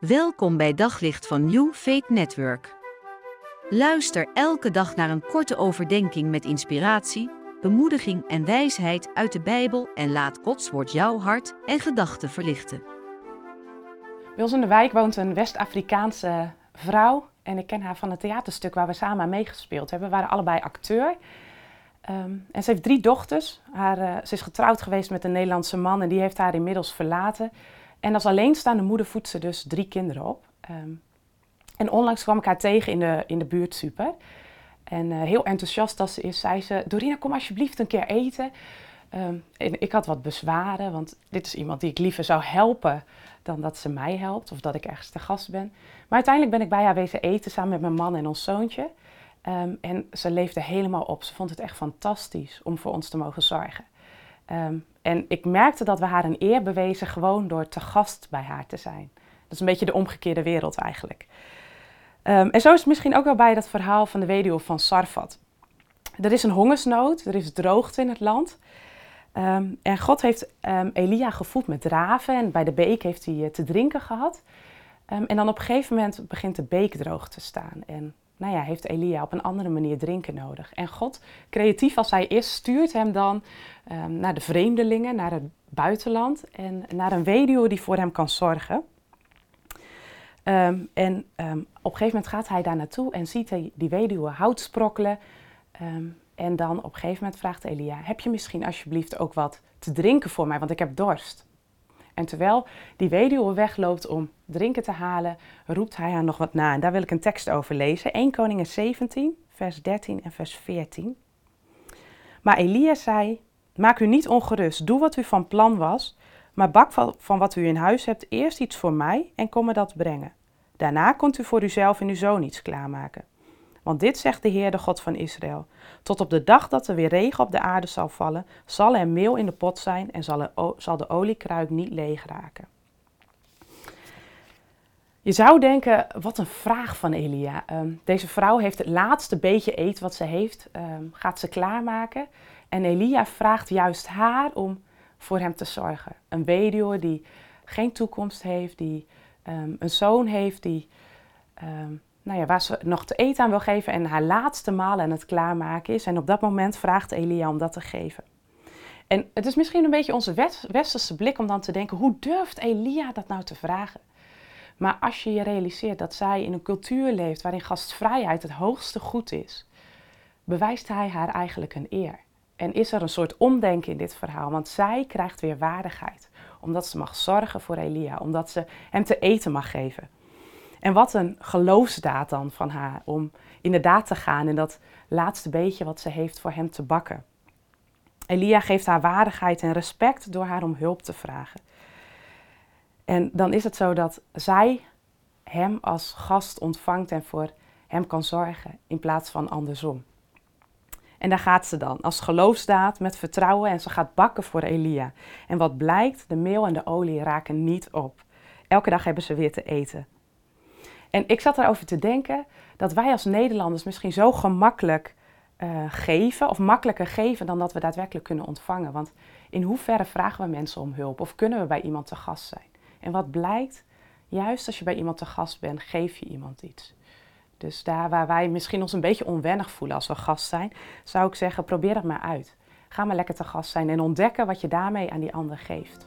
Welkom bij Daglicht van New Faith Network. Luister elke dag naar een korte overdenking met inspiratie, bemoediging en wijsheid uit de Bijbel en laat Gods woord jouw hart en gedachten verlichten. Bij ons in de wijk woont een West-Afrikaanse vrouw en ik ken haar van het theaterstuk waar we samen aan meegespeeld hebben. We waren allebei acteur. Ehm, en ze heeft drie dochters. Haar, uh, ze is getrouwd geweest met een Nederlandse man en die heeft haar inmiddels verlaten. En als alleenstaande moeder voedt ze dus drie kinderen op. Ehm, en onlangs kwam ik haar tegen in de, in de buurt super. En uh, heel enthousiast als ze is, zei ze... Dorina, kom alsjeblieft een keer eten. Um, en ik had wat bezwaren, want dit is iemand die ik liever zou helpen... dan dat ze mij helpt of dat ik ergens te gast ben. Maar uiteindelijk ben ik bij haar wezen eten samen met mijn man en ons zoontje. Um, en ze leefde helemaal op. Ze vond het echt fantastisch om voor ons te mogen zorgen. En ik merkte dat we haar een eer bewezen gewoon door te gast bij haar te zijn. Dat is een beetje de omgekeerde wereld eigenlijk. Um, en zo is het misschien ook wel bij dat verhaal van de weduwe van Sarfat. Er is een hongersnood, er is droogte in het land. Um, en God heeft um, Elia gevoed met raven en bij de beek heeft hij uh, te drinken gehad. en dan op een gegeven moment begint de beek droog te staan. En nou ja, heeft Elia op een andere manier drinken nodig. En God, creatief als hij is, stuurt hem dan um, naar de vreemdelingen, naar het buitenland en naar een weduwe die voor hem kan zorgen. Um, en um, op een gegeven moment gaat hij daar naartoe en ziet hij die weduwe hout sprokkelen. en dan op een gegeven moment vraagt Elia: Heb je misschien alsjeblieft ook wat te drinken voor mij, want ik heb dorst? En terwijl die weduwe wegloopt om drinken te halen, roept hij haar nog wat na. En daar wil ik een tekst over lezen. 1 Koningen 17, vers 13 en vers 14. Maar Elia zei, maak u niet ongerust, doe wat u van plan was, maar bak van wat u in huis hebt eerst iets voor mij en kom me dat brengen. Daarna kunt u voor uzelf en uw zoon iets klaarmaken. Want dit zegt de Heer, de God van Israël. Tot op de dag dat er weer regen op de aarde zal vallen, zal er meel in de pot zijn en zal, de oliekruik niet leeg raken. Je zou denken, wat een vraag van Elia. Um, deze vrouw heeft het laatste beetje eten wat ze heeft, um, gaat ze klaarmaken. En Elia vraagt juist haar om voor hem te zorgen. Een weduwe die geen toekomst heeft, die um, een zoon heeft, die nou ja, waar ze nog te eten aan wil geven en haar laatste maal aan het klaarmaken is. En op dat moment vraagt Elia om dat te geven. En het is misschien een beetje onze westerse blik om dan te denken, hoe durft Elia dat nou te vragen? Maar als je je realiseert dat zij in een cultuur leeft waarin gastvrijheid het hoogste goed is, bewijst hij haar eigenlijk een eer. En is er een soort omdenken in dit verhaal, want zij krijgt weer waardigheid, omdat ze mag zorgen voor Elia, omdat ze hem te eten mag geven. En wat een geloofsdaad dan van haar om inderdaad te gaan in dat laatste beetje wat ze heeft voor hem te bakken. Elia geeft haar waardigheid en respect door haar om hulp te vragen. En dan is het zo dat zij hem als gast ontvangt en voor hem kan zorgen in plaats van andersom. En daar gaat ze dan, als geloofsdaad met vertrouwen en ze gaat bakken voor Elia. En wat blijkt, de meel en de olie raken niet op. Elke dag hebben ze weer te eten. En ik zat erover te denken dat wij als Nederlanders misschien zo gemakkelijk uh, geven, of makkelijker geven dan dat we daadwerkelijk kunnen ontvangen. Want in hoeverre vragen we mensen om hulp of kunnen we bij iemand te gast zijn? En wat blijkt, juist als je bij iemand te gast bent, geef je iemand iets. Dus daar waar wij misschien ons een beetje onwennig voelen als we gast zijn, zou ik zeggen, probeer dat maar uit. Ga maar lekker te gast zijn en ontdekken wat je daarmee aan die ander geeft.